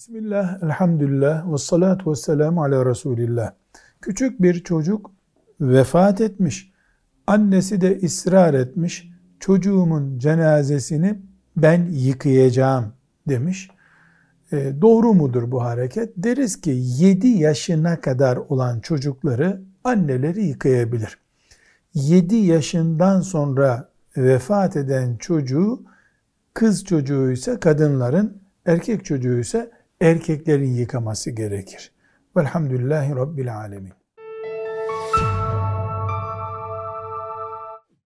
Bismillah, elhamdülillah, ve salatu ve selamu ala Resulillah. Küçük bir çocuk vefat etmiş. Annesi de ısrar etmiş. Çocuğumun cenazesini ben yıkayacağım demiş. E, doğru mudur bu hareket? Deriz ki 7 yaşına kadar olan çocukları anneleri yıkayabilir. 7 yaşından sonra vefat eden çocuğu kız çocuğu ise kadınların, erkek çocuğu ise erkeklerin yıkaması gerekir. Velhamdülillahi Rabbil Alemin.